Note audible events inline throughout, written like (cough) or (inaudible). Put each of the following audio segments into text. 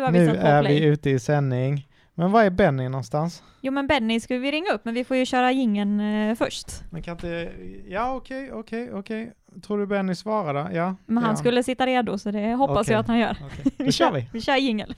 Nu har vi Nu satt på är play. vi ute i sändning. Men var är Benny någonstans? Jo men Benny ska vi ringa upp, men vi får ju köra jingeln eh, först. Man kan inte... Ja, okej, okej, okej. Tror du Benny svarade? Ja. Men han gör skulle sitta redo, så det hoppas jag att han gör. Okej, Då kör (laughs) vi. Vi kör jingel.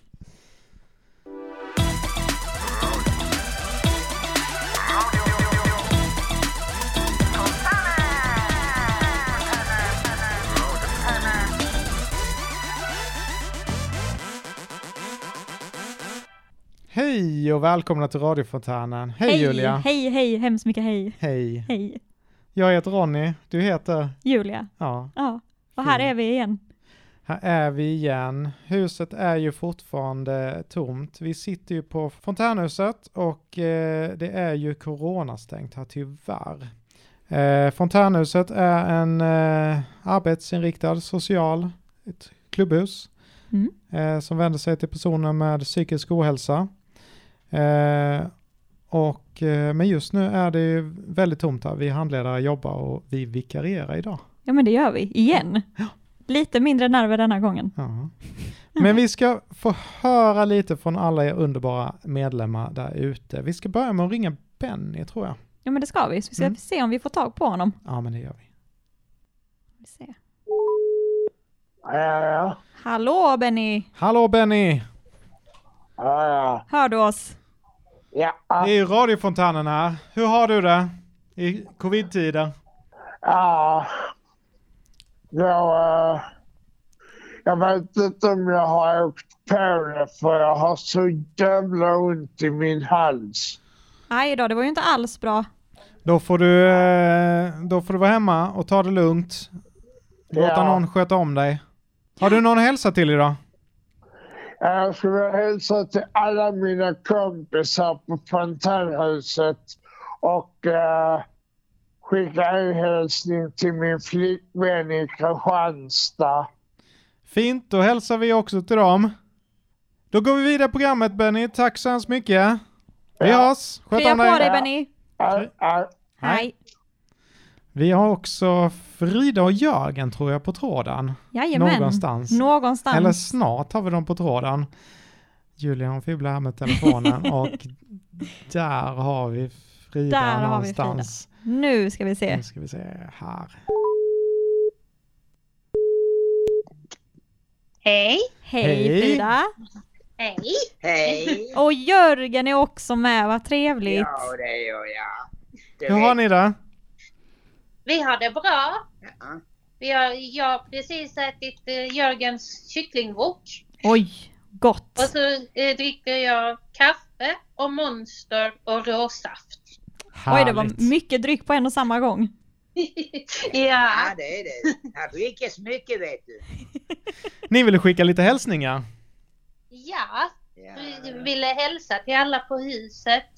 Hej och välkomna till radiofontänen. Hej, Julia. Hej, hej, hemskt mycket hej. Hej. Hej. Jag heter Ronny. Du heter? Julia. Ja. Ja, och här är vi igen. Här är vi igen. Huset är ju fortfarande tomt. Vi sitter ju på fontänhuset och eh, det är ju coronastängt här tyvärr. Eh, fontänhuset är en eh, arbetsinriktad social klubbhus Mm. eh, som vänder sig till personer med psykisk ohälsa. Eh, och, eh, men just nu är det ju väldigt tomt här. Vi handledare jobbar och vi vikarierar idag. Ja men det gör vi, igen. Lite mindre nerver denna gången. Ja. Men vi ska få höra lite från alla er underbara medlemmar där ute. Vi ska börja med att ringa Benny tror jag. Ja men det ska vi, så vi ska Mm. se om vi får tag på honom. Ja men det gör vi. Vi ser. Ja, ja. Hallå Benny! Hallå Benny! Ja, ja. Hör du oss? Ja, Det är ju radiofontänen här. Hur har du det i covid-tider? ja. Jag, eh, jag vet inte om jag har åkt på det för jag har så jävla ont i min hals. Nej då, det var ju inte alls bra. Då får du, eh, då får du vara hemma och ta det lugnt. Låta Ja. någon sköta om dig. Har du någon att hälsa till idag? Jag skulle hälsa till alla mina kompisar på fontänhuset och uh, skicka en hälsning till min flickvän i Kristianstad. Fint, då hälsar vi också till dem. Då går vi vidare programmet Benny. Tack så hemskt mycket. Vi Ja. hörs. Sköt Krya om på dig. dig Benny! Ja, ja. Hej! Vi har också Frida och Jörgen tror jag på tråden. Jajamän. Någonstans. Någonstans. Eller snart har vi dem på tråden. Julia hon fibblar här med telefonen (laughs) och där har vi Frida Där har vi någonstans. Nu ska vi se. Nu ska vi se här. Hej. Hej, Hej. Frida! Hej. Hej! Och Jörgen är också med, vad trevligt! Ja, det gör jag. Det Hur har vet- ni det? Vi har det bra. Ja. Vi har, jag har precis ätit eh, Jörgens kycklingwok. Oj, gott! Och så eh, dricker jag kaffe och monster och råsaft. Oj, det var Härligt. mycket dryck på en och samma gång. (laughs) ja. Ja, det är det. Här dricks mycket vet du. (laughs) Ni ville skicka lite hälsningar? Ja. Ja, Vi ville hälsa till alla på huset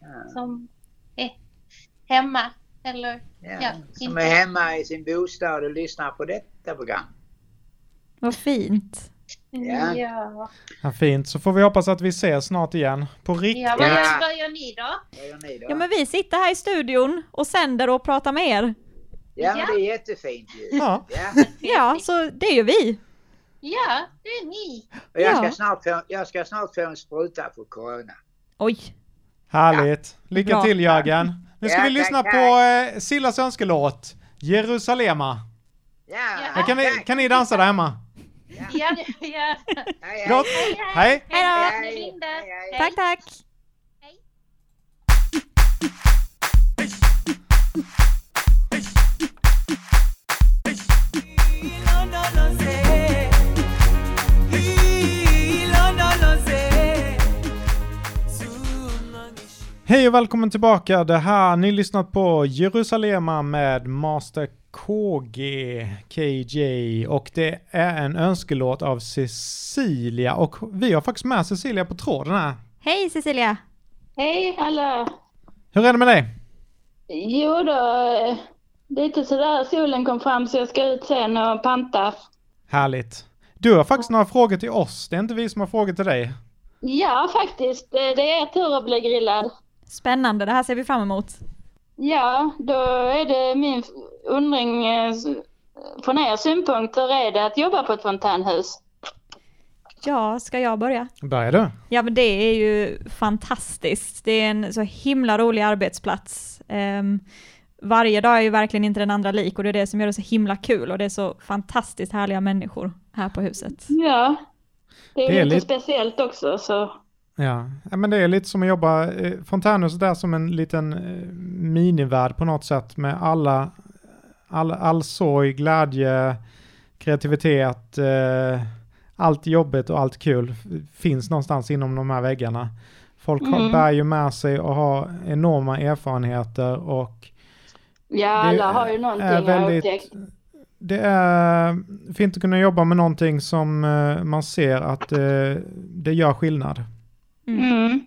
ja, som är hemma. Eller ja. Ja, Som inte. är hemma i sin bostad och lyssnar på detta program. Vad fint. Ja. ja. Ja, fint, så får vi hoppas att vi ses snart igen. På riktigt. ja vad, Ja. gör, vad gör ni då? Vad gör ni då? Ja, men vi sitter här i studion och sänder och pratar med er. Ja, men det är jättefint ju. Ja. Ja. Ja, så det är ju vi. Ja, det är ni. Och jag, Ja. ska snart få, jag ska snart få en spruta för corona. Oj, Härligt. Lycka Bra. till Jörgen. Nu ska Ja, vi tack, lyssna tack. på eh, Sillas önskelåt. Jerusalema. Ja, Ja, Kan ni, tack. kan ni dansa där hemma? Ja, ja. Hej, hej. Gott. Hej. Hej då. Hej, Linda. Hej, hej. och välkommen tillbaka. Det här, ni lyssnat på Jerusalema med Master KG, KJ och det är en önskelåt av Cecilia och vi har faktiskt med Cecilia på tråden här. Hej Cecilia! Hej alla! Hur är det med dig? Jo då, lite sådär solen kom fram så jag ska ut sen och panta. Härligt. Du har faktiskt några frågor till oss. Det är inte vi som har frågor till dig. Ja faktiskt, det det är tur att bli grillad. Spännande, det här ser vi fram emot. Ja, då är det min undring eh, från er synpunkt, hur är det att jobba på ett fontänhus? Ja, ska jag börja? Börjar du? Ja, men det är ju fantastiskt. Det är en så himla rolig arbetsplats. Ehm, varje dag är ju verkligen inte den andra lik och det är det som gör det så himla kul och det är så fantastiskt härliga människor här på huset. Ja. Det är, Det är lite lite- speciellt också så. Ja. ja, men det är lite som att jobba, eh, Fontänhuset är som en liten eh, minivärld på något sätt med alla, all, all sorg, glädje, kreativitet, eh, allt jobbigt och allt kul finns någonstans inom de här väggarna. Folk har, Mm. bär ju med sig och har enorma erfarenheter och Ja, alla har ju är någonting har väldigt- upptäckt. det är fint att kunna jobba med någonting som man ser att det gör skillnad. Mm.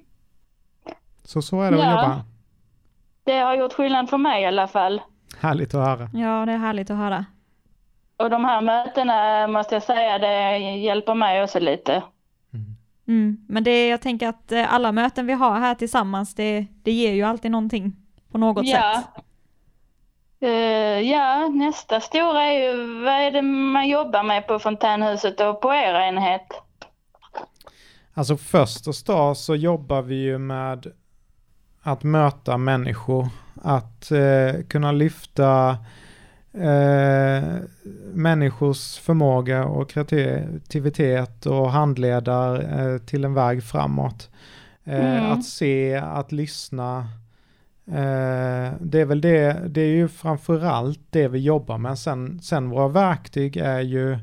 Så så är det att Ja. jobba. Det har gjort skillnad för mig i alla fall. Härligt att höra. Ja, det är härligt att höra. Och de här mötena måste jag säga, det hjälper mig också lite. Mm. Men det, jag tänker att eh, alla möten vi har här tillsammans, det, det ger ju alltid någonting på något Ja. sätt. Eh, ja, nästa stora är ju vad är det man jobbar med på Fontänhuset och på er enhet? Alltså först och stad så jobbar vi ju med att möta människor, att eh, kunna lyfta eh, människors förmåga och kreativitet och handleda eh, till en väg framåt. Eh, Mm. Att se, att lyssna. Eh, det är väl det, det är ju framförallt det vi jobbar med. Sen, sen våra verktyg är ju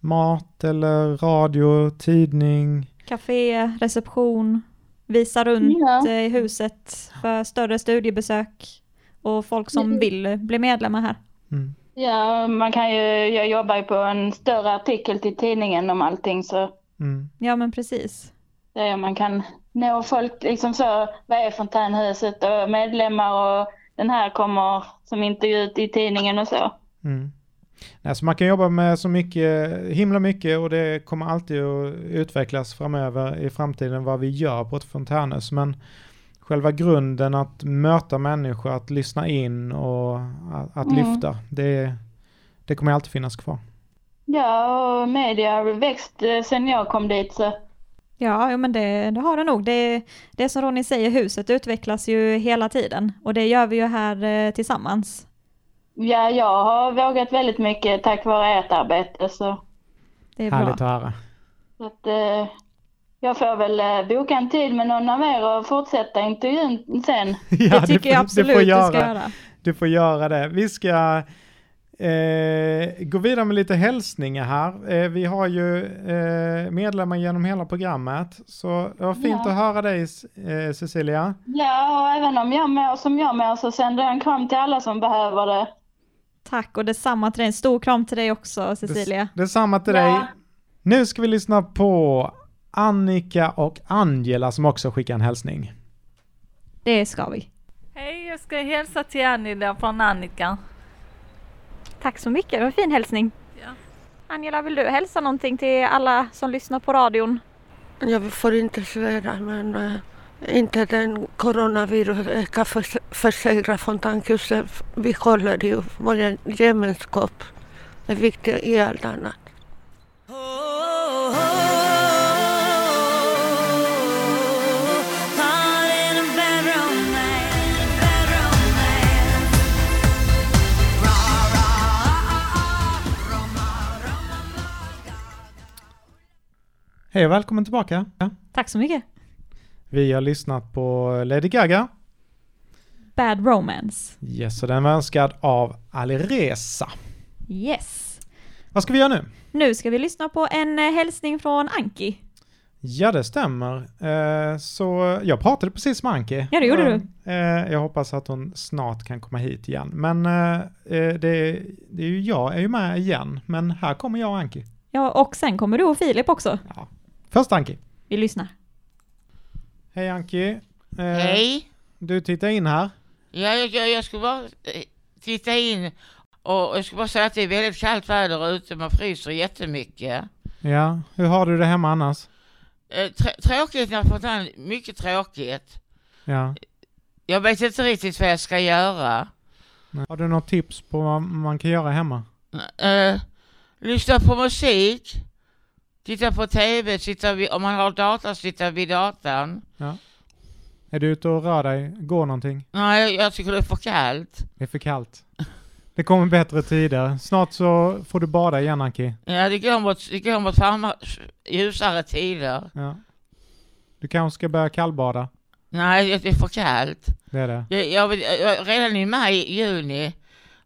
mat eller radio, tidning, Café, reception, visa runt Ja. eh, i huset för större studiebesök och folk som Mm. vill bli medlemmar här. Mm. Ja, man kan ju, jag jobbar ju på en större artikel till tidningen om allting så Mm. Ja, men precis. där man kan nå folk liksom så, vad är Fontänhuset och medlemmar och den här kommer som intervju ut i tidningen och så. Mm. Nej, så man kan jobba med så mycket, himla mycket och det kommer alltid att utvecklas framöver i framtiden vad vi gör på ett fontänhus. Men själva grunden att möta människor, att lyssna in och att, att Mm. lyfta, det, det kommer alltid finnas kvar. Ja, och media har växt eh, sen jag kom dit så Ja, men det, det har det nog. Det, det är som Ronny säger, huset utvecklas ju hela tiden och det gör vi ju här eh, tillsammans. Ja, jag har vågat väldigt mycket tack vare ert arbete så Det är Härligt bra. att höra. Så att, eh, jag får väl eh, boka en tid med någon av er och fortsätta intervjun sen. (laughs) Ja, Det tycker jag absolut du ska göra. Du får göra det. Vi ska eh, gå vidare med lite hälsningar här. Eh, vi har ju eh, medlemmar genom hela programmet. Så det var fint Ja. att höra dig eh, Cecilia. Ja, och även om jag mår som jag mår så sänder jag en kram till alla som behöver det. Tack och detsamma till dig. En stor kram till dig också Cecilia. Det, detsamma till Ja. dig. Nu ska vi lyssna på Annika och Angela som också skickar en hälsning. Det ska vi. Hej, jag ska hälsa till Annika från Annika. Tack så mycket, det var en fin hälsning. Ja. Angela, vill du hälsa någonting till alla som lyssnar på radion? Jag får inte svära men äh, inte den coronavirus förs- försäkra Fontänhuset. Vi håller ju vår gemenskap. Det är viktigt i allt annat. Hej och välkommen tillbaka. Ja. Tack så mycket. Vi har lyssnat på Lady Gaga. Bad Romance. Yes, och den var önskad av Alireza. Yes. Vad ska vi göra nu? Nu ska vi lyssna på en eh, hälsning från Anki. Ja, det stämmer. Eh, så jag pratade precis med Anki. Ja, det gjorde Och, eh, jag hoppas att hon snart kan komma hit igen. Men det, det är ju jag är ju med igen. Men här kommer jag och Anki. Ja, och sen kommer du och Filip också. Ja. Först Anki. Vi lyssnar. Hej Anki. Eh, Hej. Du tittar in här. Ja, jag, jag, jag ska bara eh, titta in och jag ska bara säga att det är väldigt kallt väder ute. Man fryser jättemycket. Ja, hur har du det hemma annars? Eh, trä- tråkigt när fontänen, mycket tråkigt. Ja. Jag vet inte riktigt vad jag ska göra. Har du något tips på vad man kan göra hemma? Eh, lyssna på musik Titta på TV, sitta vid, om man har data, sitta vid datan. Ja. Är du ute och rör dig? Går någonting? Nej, jag tycker det är för kallt. Det är för kallt. Det kommer bättre tider. Snart så får du bada igen Anki. Ja, det går mot, det går mot varma, ljusare tider. Ja. Du kanske ska börja kallbada. Nej, det är för kallt. Det är det. Jag, jag, jag, redan i maj, juni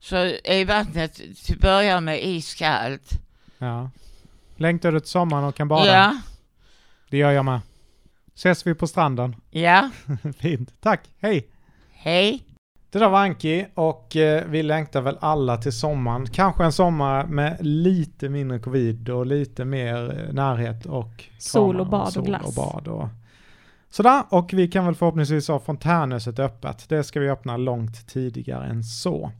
så är vattnet till att börja med iskallt. Ja. Längtar du till sommaren och kan bada? Ja, Det gör jag med. Ses vi på stranden? (laughs) ja, Fint. Tack. Hej! hej. Det där var Anki och eh, vi längtar väl alla till sommaren. Kanske en sommar med lite mindre covid och lite mer eh, närhet och Sol och bad och sol glass. och bad och sådär. Och vi kan väl förhoppningsvis ha fontänhuset öppet. Det ska vi öppna långt tidigare än så.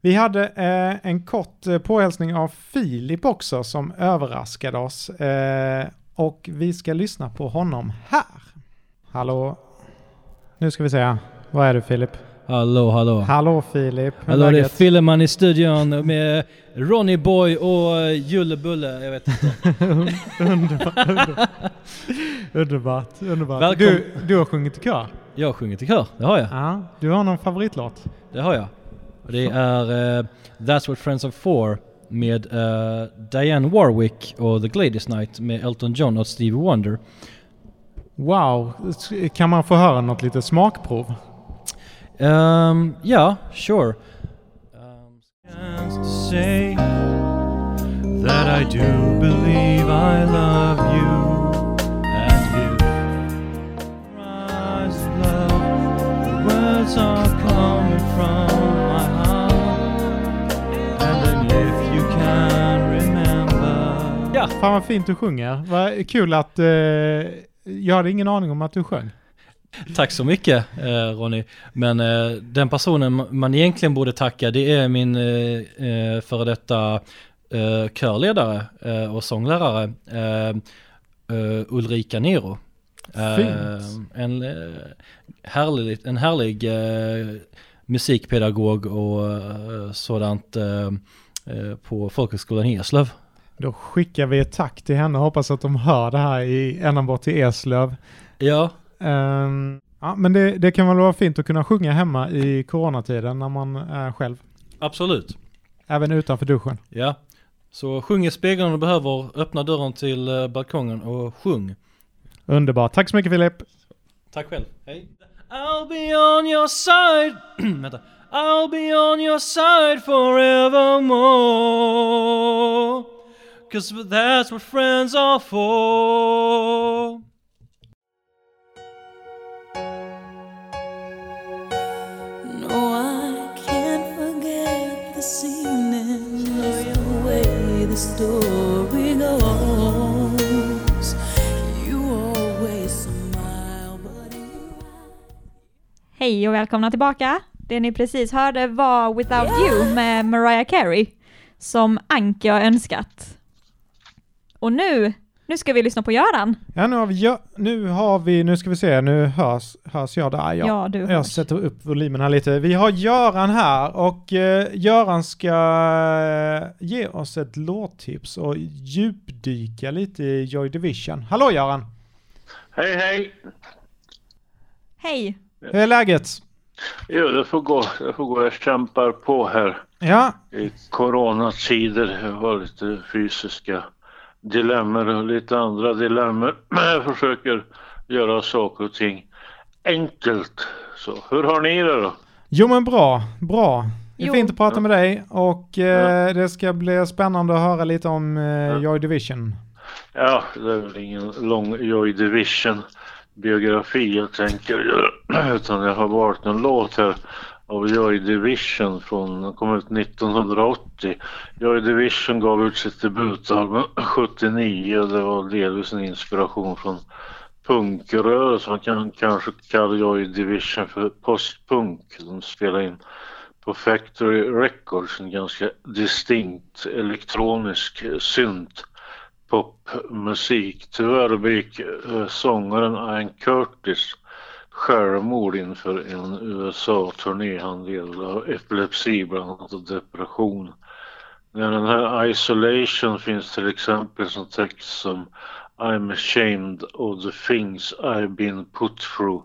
Vi hade eh, en kort eh, påhälsning av Filip också som överraskade oss. Eh, och vi ska lyssna på honom här. Hallå? Nu ska vi se. Vad är du Filip? Hallå, hallå. Hallå Filip, hur är Hallå, det är? Filleman i studion med Ronny Boy och eh, Julle Bulle. Jag vet inte. (laughs) underbart, underbart. underbart, underbart. Välkom- Du, du har sjungit i kör? Jag har sjungit i kör, det har jag. Ja, du har någon favoritlåt? Det har jag. Det är eh, That's What Friends Are For med eh, Diane Warwick och The Gladys Night med Elton John och Stevie Wonder. Wow, kan man få höra något litet smakprov? Um, ja, sure. Um, to say Fan vad fint du sjunger. Vad kul att... Eh, jag hade ingen aning om att du sjöng. Tack så mycket eh, Ronny. Men eh, den personen man egentligen borde tacka det är min eh, eh, före detta eh, körledare eh, och sånglärare eh, Ulrika Nero. En, härlig, en härlig musikpedagog och sådant på Folkhögskolan i Eslöv. Då skickar vi ett tack till henne och hoppas att de hör det här i ända bort till Eslöv. Ja, Ehm, ja, men det, det kan väl vara fint att kunna sjunga hemma i coronatiden när man är själv. absolut. Även utanför duschen. Ja, så sjung i spegeln om du behöver, öppna dörren till eh, balkongen och sjung. Underbart. Tack så mycket Filip. Tack själv. Hej. I'll be on your side. (clears throat) Vänta. I'll be on your side forevermore. Cause that's what friends are for. No, I can't forget this evening. Just the way the story goes. You always smile, but you Hej och välkomna tillbaka. Det ni precis hörde var Without You med Mariah Carey, som Anki har önskat. Och nu, nu ska vi lyssna på Göran. Ja, nu har vi, nu har vi, nu ska vi se, nu hörs, hörs jag där. Ja, Ja, du Jag hörs. sätter upp volymen här lite. Vi har Göran här och eh, Göran ska eh, ge oss ett låttips och djupdyka lite i Joy Division. Hallå Göran! Hej hej! Hej! Hur är läget? Jo, det får gå. Det får gå. Jag kämpar på här Ja, i coronatider. Jag har lite fysiska dilemmor och lite andra dilemmor. Men (clears throat) jag försöker göra saker och ting enkelt. Så hur har ni det då? jo men bra, bra. Det är Jo. fint att prata med dig och eh, det ska bli spännande att höra lite om eh, Joy Division. Ja, det är väl ingen lång Joy Division biografi jag tänker göra. (clears throat) Utan jag har valt en låt här av Joy Division från, kom ut 1980. Joy Division gav ut sitt debutalbum (clears throat) 79 och det var delvis en inspiration från punkrörelsen. Man kan kanske kalla Joy Division för postpunk. De spelade in på Factory Records en ganska distinkt elektronisk synt popmusik. Tyvärr begick eh, sångaren Ian Curtis självmord inför en USA-turné. Han led av epilepsi bland annat och depression. När den här isolation finns till exempel som text som I'm ashamed of the things I've been put through.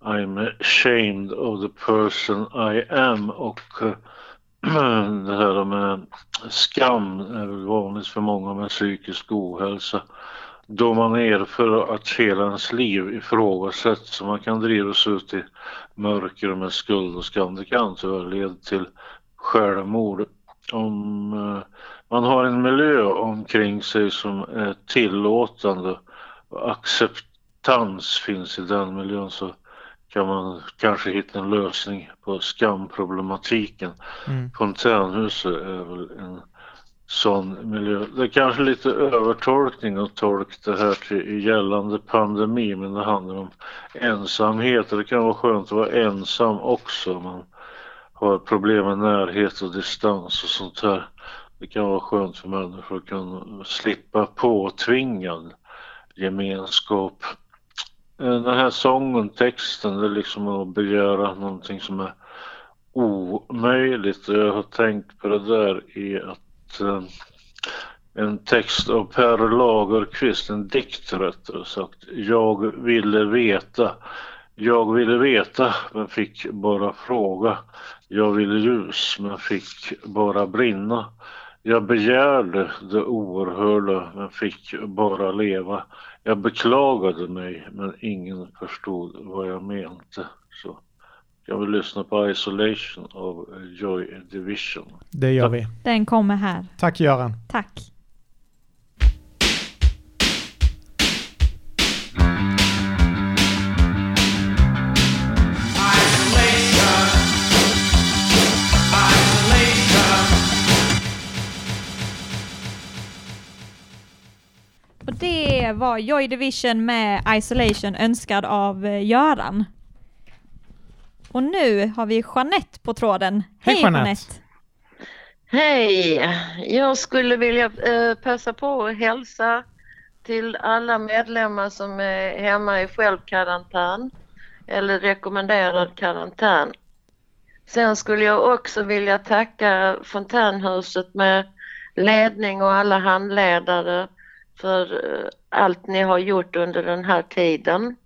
I'm ashamed of the person I am och (clears throat) det här med skam är väl vanligt för många med psykisk ohälsa. Då man erfar att hela ens liv ifrågasätts så man kan drivas ut i mörker med skuld och skam. Det kan tyvärr leda till självmord. Om eh, man har en miljö omkring sig som är tillåtande och acceptans finns i den miljön så kan man kanske hitta en lösning på skamproblematiken. Mm. Fontänhuset är väl en sån miljö. Det är kanske lite övertolkning att tolka det här till gällande pandemi men det handlar om ensamhet och det kan vara skönt att vara ensam också. Man har problem med närhet och distans och sånt här. Det kan vara skönt för människor att kunna slippa påtvingad gemenskap. Eh, den här sången, texten, det är liksom att begära någonting som är omöjligt. Jag har tänkt på det där i att Eh, en text av Per Lagerkvist, en dikt rättare sagt. Jag ville veta. Jag ville veta men fick bara fråga. Jag ville ljus men fick bara brinna. Jag begärde det oerhörda men fick bara leva. Jag beklagade mig men ingen förstod vad jag menade.” Så jag vill lyssna på Isolation av Joy Division. Det gör vi. Den kommer här. Tack Göran. Tack. Och det var Joy Division med Isolation önskad av eh, Göran. Och nu har vi Jeanette på tråden. Hej, Hej Jeanette. Jeanette! Hej! Jag skulle vilja eh, passa på att hälsa till alla medlemmar som är hemma i självkarantän eller rekommenderad karantän. Sen skulle jag också vilja tacka Fontänhuset med ledning och alla handledare för eh, allt ni har gjort under den här tiden.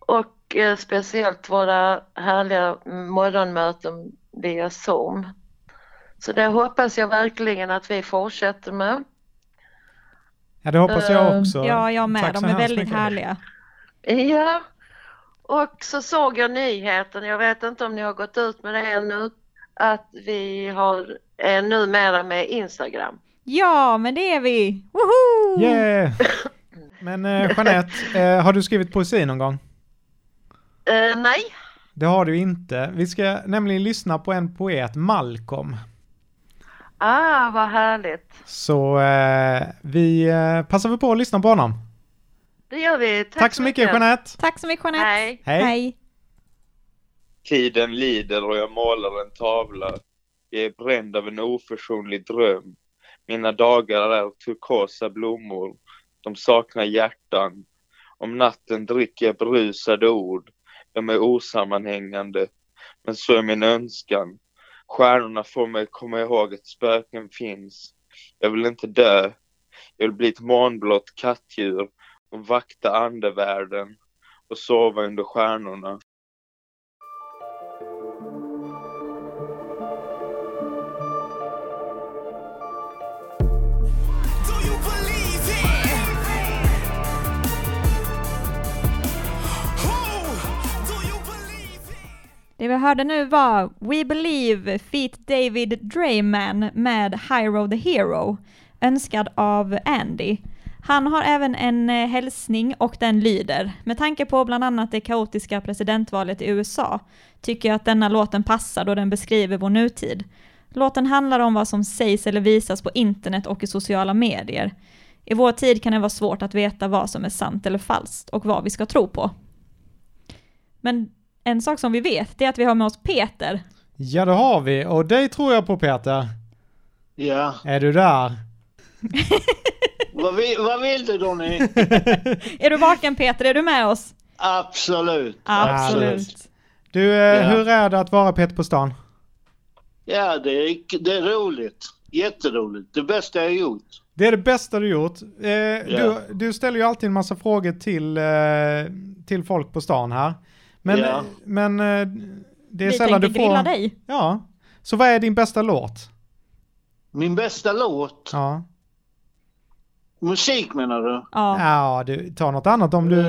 Och eh, speciellt våra härliga morgonmöten via Zoom. Så det hoppas jag verkligen att vi fortsätter med. Ja, det hoppas jag Eh, också. Ja, jag med. Tack De är väldigt mycket. härliga. Ja, och så såg jag nyheten, jag vet inte om ni har gått ut med det ännu, att vi har, är numera med Instagram. Ja, men det är vi! Woho! Yeah! Men eh, Jeanette, eh, har du skrivit poesi någon gång? Eh, nej, Det har du inte. Vi ska nämligen lyssna på en poet, Malcolm. ah vad härligt. Så eh, vi eh, passar väl på att lyssna på honom. Det gör vi. Tack, Tack så mycket Jeanette! Tack så mycket Jeanette! Hej! Hej. Tiden lider och jag målar en tavla. Jag är bränd av en oförsonlig dröm. Mina dagar är turkosa blommor. De saknar hjärtan. Om natten dricker jag berusade ord. De är osammanhängande. Men så är min önskan. Stjärnorna får mig komma ihåg att spöken finns. Jag vill inte dö. Jag vill bli ett månblått kattdjur och vakta andevärlden och sova under stjärnorna. Det vi hörde nu var We Believe Feat David Drayman med Hyro the Hero, önskad av Andy. Han har även en eh, hälsning och den lyder, med tanke på bland annat det kaotiska presidentvalet i USA, tycker jag att denna låten passar då den beskriver vår nutid. Låten handlar om vad som sägs eller visas på internet och i sociala medier. I vår tid kan det vara svårt att veta vad som är sant eller falskt och vad vi ska tro på. Men en sak som vi vet, det är att vi har med oss Peter. Ja, det har vi. Och dig tror jag på Peter. Ja. Är du där? (laughs) Vad vill, vad vill du Donny? (laughs) Är du vaken Peter? Är du med oss? Absolut. Absolut. Du, eh, Ja. hur är det att vara Peter på stan? Ja, det är, det är roligt. Jätteroligt. Det bästa jag gjort. Det är det bästa du gjort. Eh, du, du ställer ju alltid en massa frågor till, eh, till folk på stan här. Men, Ja. men eh, det är Vi sällan du får... grilla dig. Ja. Så vad är din bästa låt? Min bästa låt? Ja. Musik menar du? Ja. Ja, du, ta något annat om du...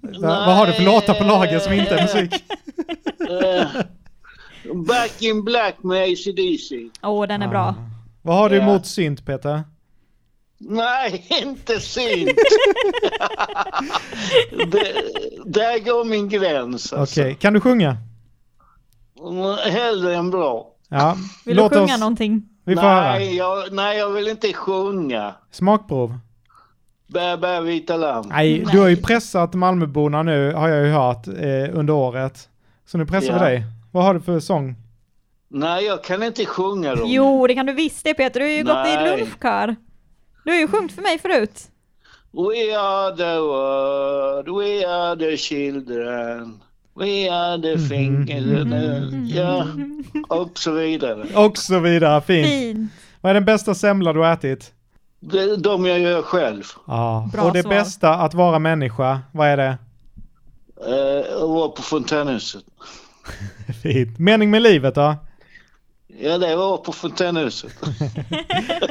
vad, vad har du för låtar på lager som inte är musik? (laughs) Eh, Back in Black med AC/DC. Åh, den är bra. Vad har du Ja. emot synt, Peter? Nej, inte synt. (laughs) det, där går min gräns Okej, alltså. kan du sjunga? Hellre än bra. Ja. Vill Låt du sjunga oss- någonting? Vi får höra. nej, jag, nej, jag vill inte sjunga. Smakprov. Bä, bä, vita lamm. Nej, du har ju pressat Malmöborna nu, har jag ju hört, eh, under året. Så nu pressar vi Ja. dig. Vad har du för sång? Nej, jag kan inte sjunga dem. Jo, det kan du visst det Peter. Du har ju gått i Nej. lunchkör. Du har ju sjungit för mig förut. We are the world, we are the children, we are the Mhm. fingers, ja, och så vidare. Och så vidare, fint. Fint. Vad är den bästa semla du har ätit? De, de jag gör själv. Ja. Bra Och det svar. bästa att vara människa, vad är det? Uh, och var på fontänhuset. (laughs) Fint. Mening med livet då? Ja, det var på fontänhuset. (laughs)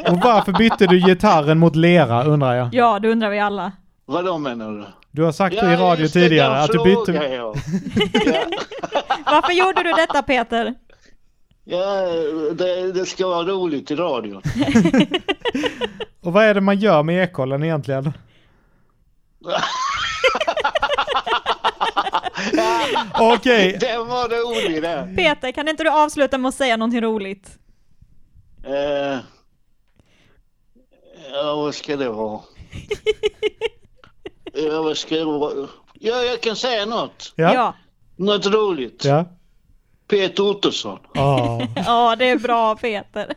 Och varför bytte du gitarren mot lera undrar jag? Ja, det undrar vi alla. Vad då menar du? Du har sagt Ja, det i radio tidigare att du bytte... jag. (laughs) Varför gjorde du detta Peter? Ja, det, det ska vara roligt i radion. (laughs) Och vad är det man gör med ekollen egentligen? (laughs) Okej. Den var rolig den. Peter, kan inte du avsluta med att säga någonting roligt? Eh, ja, vad ska det vara? (laughs) ja, vad ska det vara? Ja, jag kan säga något. Ja. Ja, Något roligt. Ja. Peter Ottosson. Ja. (laughs) ja det är bra Peter.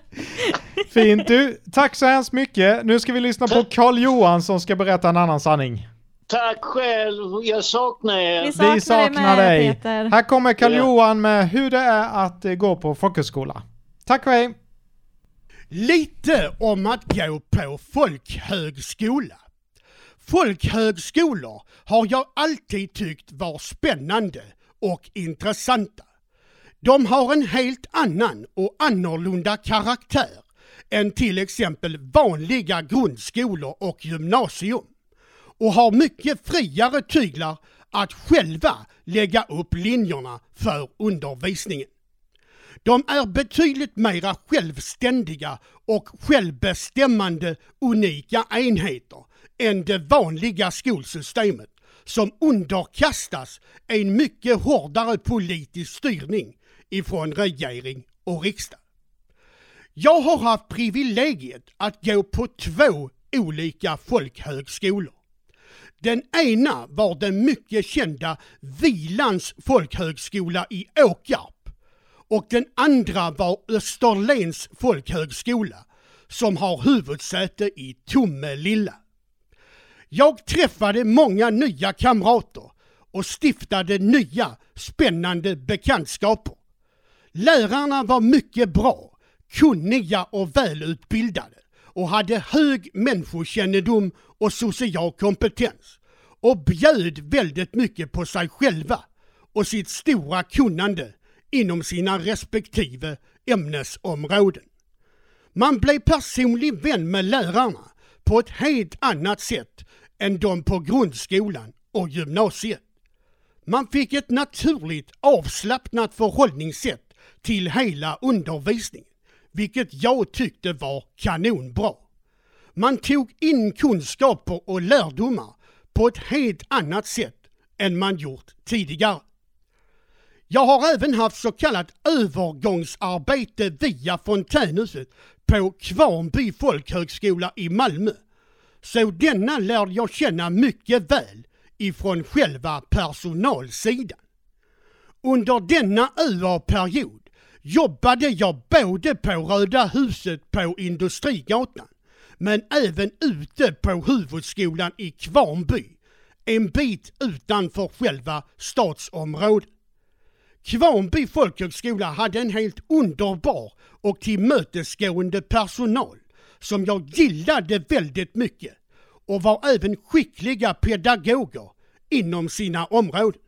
Fint du, tack så hemskt mycket. Nu ska vi lyssna på Karl Johan som ska berätta en annan sanning. Tack själv. Jag saknar er. Vi saknar, Vi saknar dig, dig. Peter. Här kommer Karl Ja. Johan med hur det är att eh, gå på folkhögskola. Tack och hej! Lite om att gå på folkhögskola. Folkhögskolor har jag alltid tyckt var spännande och intressanta. De har en helt annan och annorlunda karaktär än till exempel vanliga grundskolor och gymnasium och har mycket friare tyglar att själva lägga upp linjerna för undervisningen. De är betydligt mera självständiga och självbestämmande unika enheter än det vanliga skolsystemet som underkastas en mycket hårdare politisk styrning ifrån regering och riksdag. Jag har haft privilegiet att gå på två olika folkhögskolor. Den ena var den mycket kända Vilans folkhögskola i Åkarp och den andra var Österlens folkhögskola som har huvudsäte i Tomelilla. Jag träffade många nya kamrater och stiftade nya spännande bekantskaper. Lärarna var mycket bra, kunniga och välutbildade och hade hög människokännedom och social kompetens och bjöd väldigt mycket på sig själva och sitt stora kunnande inom sina respektive ämnesområden. Man blev personlig vän med lärarna på ett helt annat sätt än de på grundskolan och gymnasiet. Man fick ett naturligt avslappnat förhållningssätt till hela undervisningen, vilket jag tyckte var kanonbra. Man tog in kunskaper och lärdomar på ett helt annat sätt än man gjort tidigare. Jag har även haft så kallat övergångsarbete via fontänhuset på Kvarnby folkhögskola i Malmö. Så denna lärde jag känna mycket väl ifrån själva personalsidan. Under denna överperiod jobbade jag både på Röda huset på Industrigatan men även ute på huvudskolan i Kvarnby, en bit utanför själva stadsområdet. Kvarnby folkhögskola hade en helt underbar och tillmötesgående personal som jag gillade väldigt mycket och var även skickliga pedagoger inom sina områden.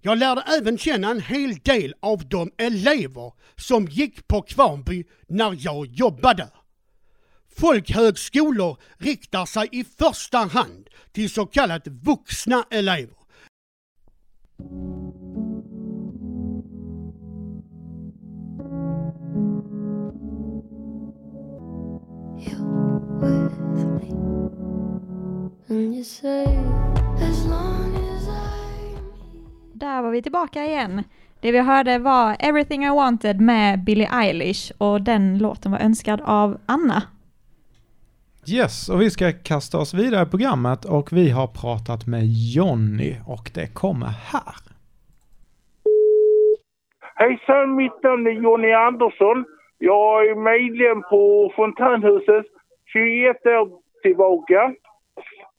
Jag lärde även känna en hel del av de elever som gick på Kvarnby när jag jobbade. Folkhögskolor riktar sig i första hand till så kallat vuxna elever. And you say, as long där var vi tillbaka igen. Det vi hörde var Everything I Wanted med Billie Eilish och den låten var önskad av Anna. Yes, och vi ska kasta oss vidare i programmet och vi har pratat med Jonny och det kommer här. Hejsan, mitt namn är Jonny Andersson. Jag är medlem på Fontänhuset 21 år tillbaka.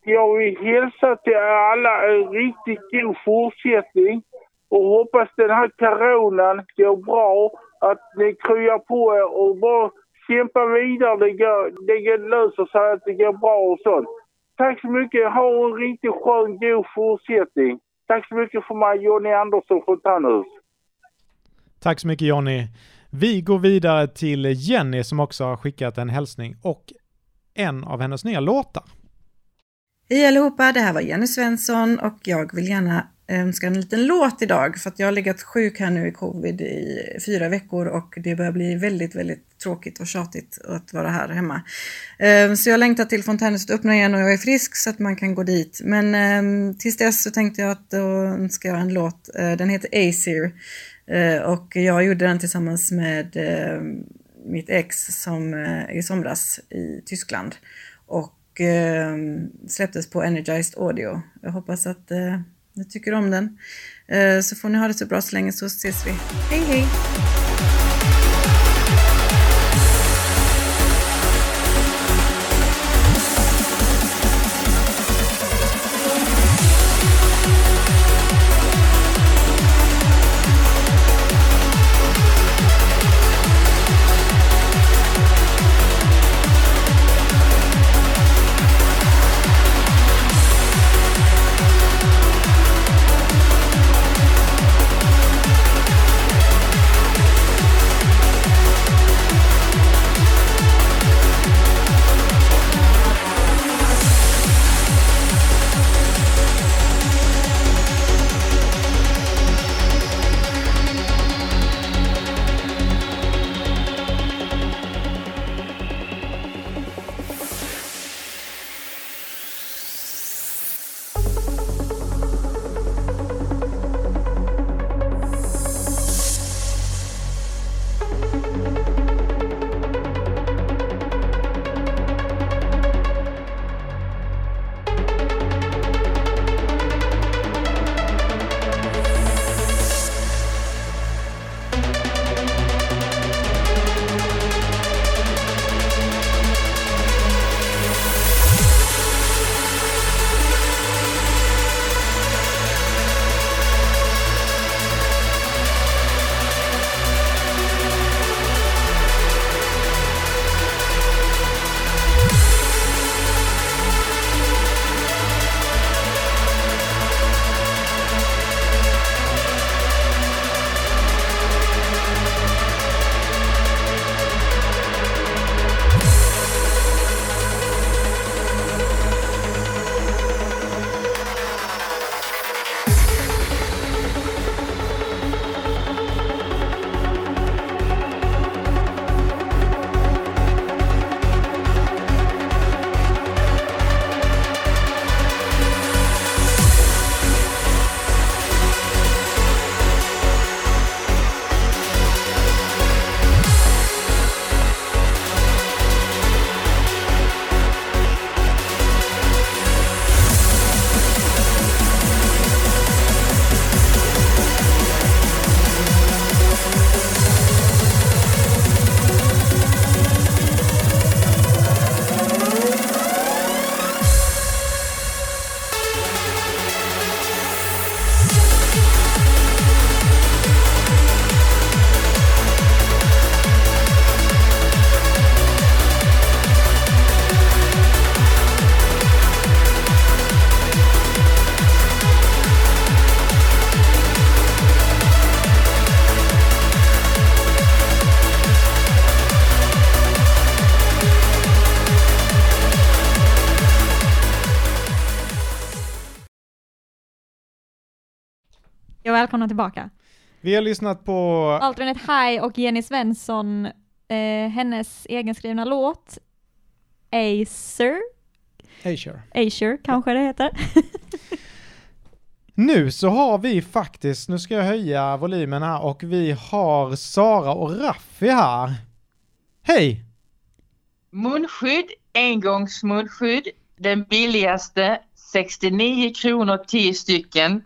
Jag vill hälsa till alla en riktigt god fortsättning och hoppas den här coronan går bra, att ni kryar på er och bara kämpa vidare. Det, går, det löser sig, att det går bra och sånt. Tack så mycket. Ha en riktigt skön, god fortsättning. Tack så mycket för mig, Jonny Andersson från Tannhus. Tack så mycket Jonny. Vi går vidare till Jenny som också har skickat en hälsning och en av hennes nya låtar. Hej allihopa, det här var Jenny Svensson och jag vill gärna eh, önska en liten låt idag för att jag har legat sjuk här nu i covid i fyra veckor och det börjar bli väldigt, väldigt tråkigt och tjatigt att vara här hemma. Eh, så jag längtar till Fontänhuset öppnar igen och jag är frisk så att man kan gå dit. Men eh, tills dess så tänkte jag att då önskar jag en låt. Den heter Aesir och jag gjorde den tillsammans med mitt ex som i somras i Tyskland. Och eh, släpptes på Energized Audio. Jag hoppas att eh, ni tycker om den. Eh, så får ni ha det så bra så länge så ses vi. Hej hej! Jag välkomnar tillbaka. Vi har lyssnat på... Alternate High och Jenny Svensson, eh, hennes egenskrivna låt Acer, Acer. Acer kanske det heter. Nu så har vi faktiskt, nu ska jag höja volymen här och vi har Sara och Raffi här. Hej! Munskydd, engångsmunskydd, den billigaste, 69 kronor 10 stycken.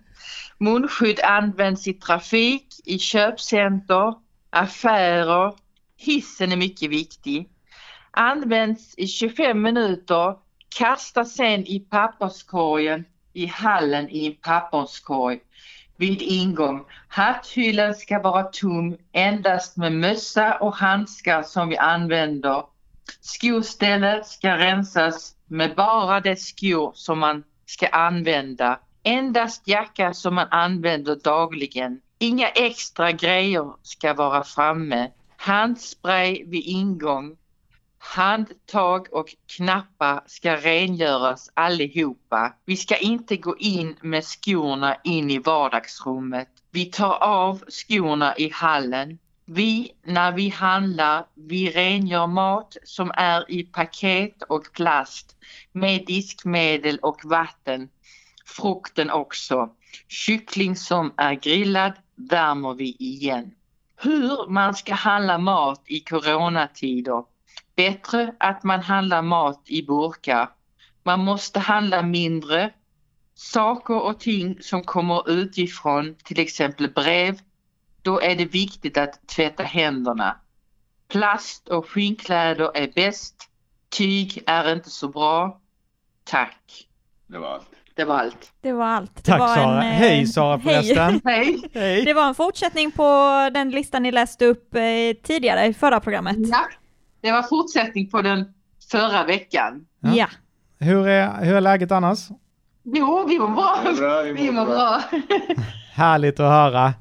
Munskydd används i trafik, i köpcenter, affärer. Hissen är mycket viktig. Används i 25 minuter, kastas sen i papperskorgen i hallen i en papperskorg vid ingång. Hatthyllan ska vara tom endast med mössa och handskar som vi använder. Skostället ska rensas med bara de skor som man ska använda. Endast jacka som man använder dagligen. Inga extra grejer ska vara framme. Handspray vid ingång. Handtag och knappar ska rengöras allihopa. Vi ska inte gå in med skorna in i vardagsrummet. Vi tar av skorna i hallen. Vi, när vi handlar, vi rengör mat som är i paket och plast med diskmedel och vatten. Frukten också. Kyckling som är grillad värmer vi igen. Hur man ska handla mat i coronatider. Bättre att man handlar mat i burkar. Man måste handla mindre. Saker och ting som kommer utifrån, till exempel brev, då är det viktigt att tvätta händerna. Plast och skinnkläder är bäst. Tyg är inte så bra. Tack. Det var allt. Det var allt. Det var allt. Det Tack, var Sara. eh, Hej, Sara, (laughs) förresten. Hej. Hej. Det var en fortsättning på den listan ni läste upp eh, tidigare i förra programmet. Ja, det var fortsättning på den förra veckan. Ja. Hur är, hur är läget annars? Jo, vi mår bra. Det är bra, vi mår Vi mår bra. bra. (laughs) Härligt att höra.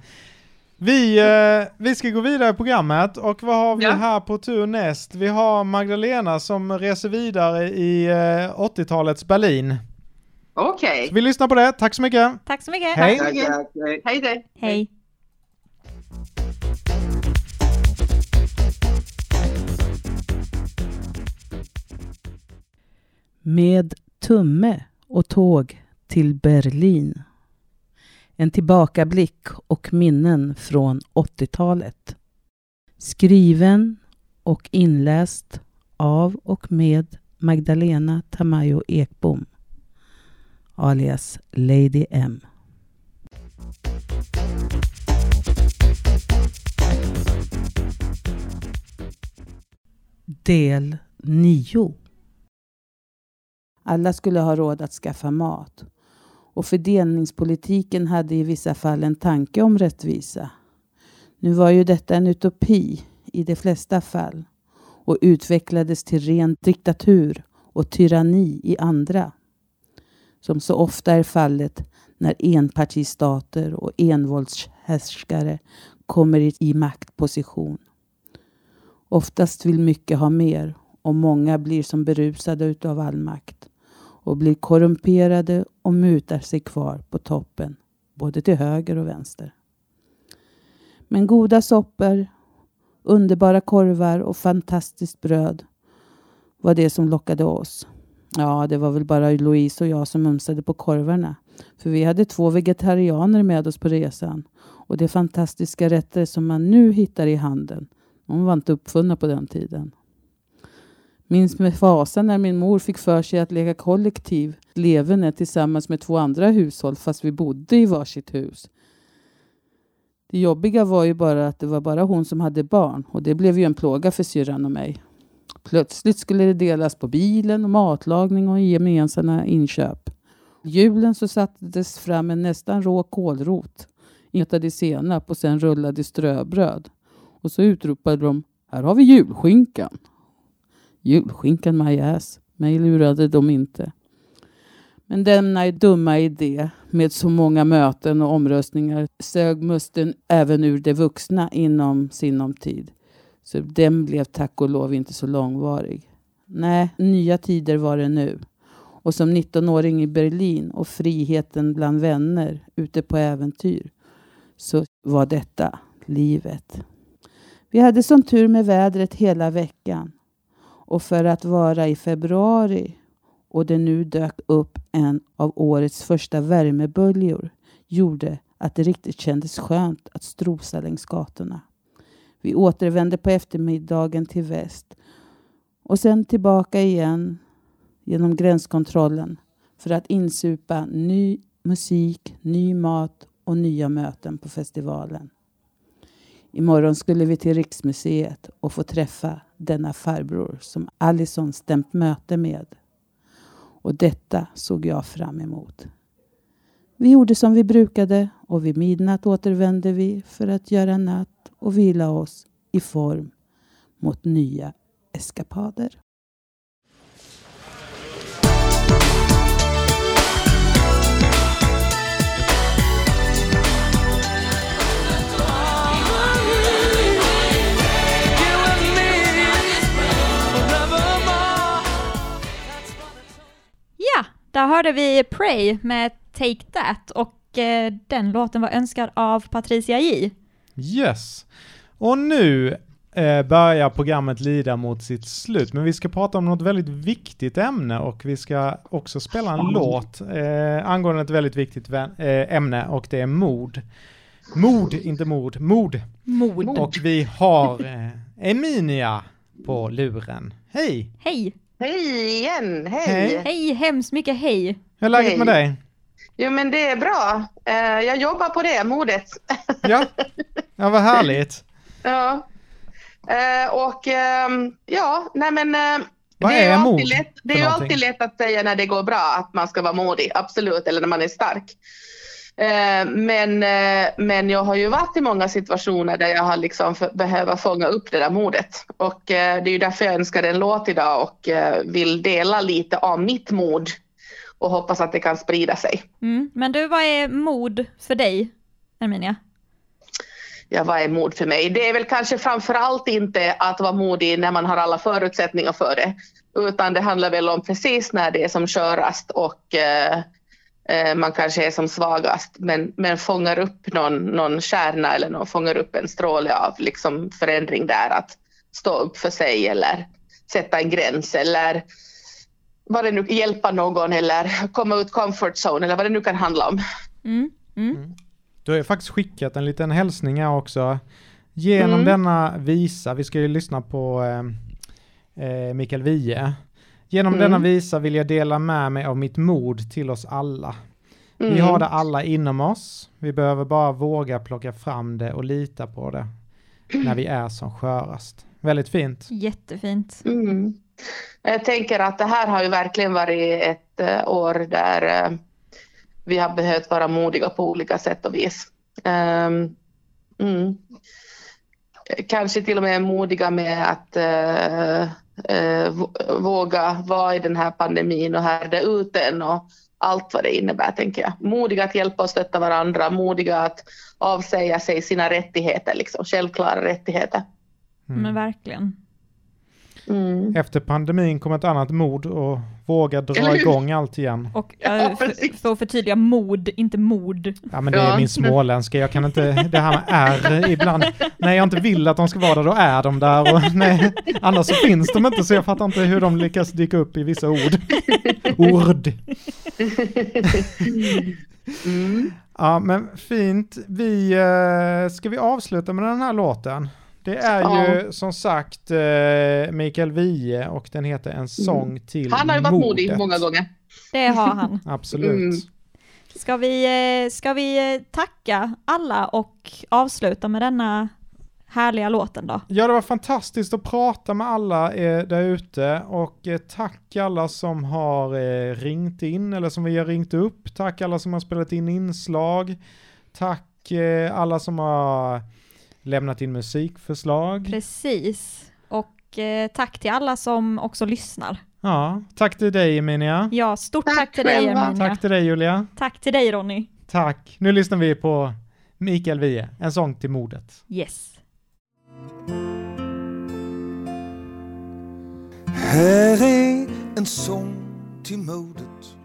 Vi, eh, vi ska gå vidare i programmet och vad har vi Ja. här på tur näst? Vi har Magdalena som reser vidare i eh, 80-talets Berlin. Okej. Så vi lyssnar på det. Tack så mycket. Tack så mycket. Hej. Tack mycket. Hej då. Hej. Med tumme och tåg till Berlin. En tillbakablick och minnen från 80-talet. Skriven och inläst av och med Magdalena Tamayo Ekbom alias Lady M. Del 9 Alla skulle ha råd att skaffa mat. Och fördelningspolitiken hade i vissa fall en tanke om rättvisa. Nu var ju detta en utopi i de flesta fall och utvecklades till ren diktatur och tyranni i andra. Som så ofta är fallet när enpartistater och envåldshärskare kommer i- maktposition. Oftast vill mycket ha mer och många blir som berusade utav all makt och blir korrumperade och mutar sig kvar på toppen, både till höger och vänster. Men goda soppor, underbara korvar och fantastiskt bröd var det som lockade oss. Ja, det var väl bara Louise och jag som mumsade på korvarna. För vi hade två vegetarianer med oss på resan. Och de fantastiska rätter som man nu hittar i handeln, de var inte uppfunna på den tiden. Minns med fasa när min mor fick för sig att leka kollektiv leverne tillsammans med två andra hushåll fast vi bodde i varsitt hus. Det jobbiga var ju bara att det var bara hon som hade barn och det blev ju en plåga för syrran och mig. Plötsligt skulle det delas på bilen och matlagning och gemensamma inköp. Julen så sattes fram en nästan rå kålrot, ingetade i senap och sen rullade ströbröd. Och så utropade de, här har vi julskinkan. Julskinkan my ass. Mig lurade de inte. Men denna dumma idé med så många möten och omröstningar sög musten även ur de vuxna inom sinom tid. Så den blev tack och lov inte så långvarig. Nej, nya tider var det nu. Och som 19-åring i Berlin och friheten bland vänner ute på äventyr så var detta livet. Vi hade som tur med vädret hela veckan. Och för att vara i februari och det nu dök upp en av årets första värmeböljor gjorde att det riktigt kändes skönt att strosa längs gatorna. Vi återvände på eftermiddagen till väst och sen tillbaka igen genom gränskontrollen för att insupa ny musik, ny mat och nya möten på festivalen. Imorgon skulle vi till Riksmuseet och få träffa denna farbror som Allison stämt möte med. Och detta såg jag fram emot. Vi gjorde som vi brukade och vid midnatt återvänder vi för att göra natt och vila oss i form mot nya eskapader. Ja, där hörde vi Pray med Take That och den låten var önskad av Patricia J. Yes. Och nu eh, börjar programmet lida mot sitt slut, men vi ska prata om något väldigt viktigt ämne och vi ska också spela en låt eh, angående ett väldigt viktigt eh, ämne och det är mod. Mod, inte mord, mod. Mod. Och vi har eh, Emilia på luren. Hej! Hej! Hej igen, hej! Hej. Hej, hemskt mycket hej! Hur är läget med dig? Jo men det är bra. Eh, jag jobbar på det, modet. (laughs) Ja, ja vad härligt. ja. Eh, och ehm, ja, nej men eh, Vad det är, är alltid mod lätt, det är ju alltid lätt att säga när det går bra att man ska vara modig, absolut, eller när man är stark. Men, men jag har ju varit i många situationer där jag har liksom behöver fånga upp det där modet. Och det är ju därför jag önskar en låt idag och vill dela lite av mitt mod och hoppas att det kan sprida sig. Mm. Men du, vad är mod för dig, Erminia? Ja, vad är mod för mig? Det är väl kanske framför allt inte att vara modig när man har alla förutsättningar för det, utan det handlar väl om precis när det är som skörast och eh, eh, man kanske är som svagast, men, men fångar upp någon, någon kärna eller någon, fångar upp en stråle av liksom förändring där, att stå upp för sig eller sätta en gräns eller vad det nu hjälpa någon eller komma ut comfort zone eller vad det nu kan handla om. Mm. Mm. Du har ju faktiskt skickat en liten hälsning här också. Genom Mm. denna visa, vi ska ju lyssna på eh, eh, Mikael Wiehe. Genom Mm. denna visa vill jag dela med mig av mitt mod till oss alla. Vi Mm. har det alla inom oss. Vi behöver bara våga plocka fram det och lita på det när vi är som skörast. Väldigt fint. Jättefint. Mm. Jag tänker att det här har ju verkligen varit ett eh, år där eh, vi har behövt vara modiga på olika sätt och vis. Ehm, mm. Kanske till och med modiga med att eh, vå- våga vara i den här pandemin och härda ut den och allt vad det innebär, tänker jag. Modiga att hjälpa och stötta varandra, modiga att avsäga sig sina rättigheter, liksom, självklara rättigheter. Men verkligen. Mm. Efter pandemin kom ett annat mod och våga dra igång allt igen. Och äh, för, för att förtydliga mod, inte mod. Ja men det är min småländska, jag kan inte, det här med R ibland, när jag inte vill att de ska vara där, då är de där och nej, annars så finns de inte så jag fattar inte hur de lyckas dyka upp i vissa ord. Ord. Ja men fint, vi, eh, ska vi avsluta med den här låten? Det är ju Ja. som sagt eh, Mikael Wiehe och den heter En sång till Mm. Han har ju varit modig många gånger. Det har han. (laughs) Absolut. Mm. Ska vi, eh, ska vi eh, tacka alla och avsluta med denna härliga låten då? Ja, det var fantastiskt att prata med alla eh, där ute och eh, tack alla som har eh, ringt in eller som vi har ringt upp. Tack alla som har spelat in inslag. Tack eh, alla som har lämnat in musikförslag. Precis. Och eh, tack till alla som också lyssnar. Ja, tack till dig Emilia. Ja, stort tack, till dig Erminia. Tack till dig Julia. Tack till dig Ronny. Tack. Nu lyssnar vi på Mikael Wiehe, En sång till modet. Yes. Här är en sång till modet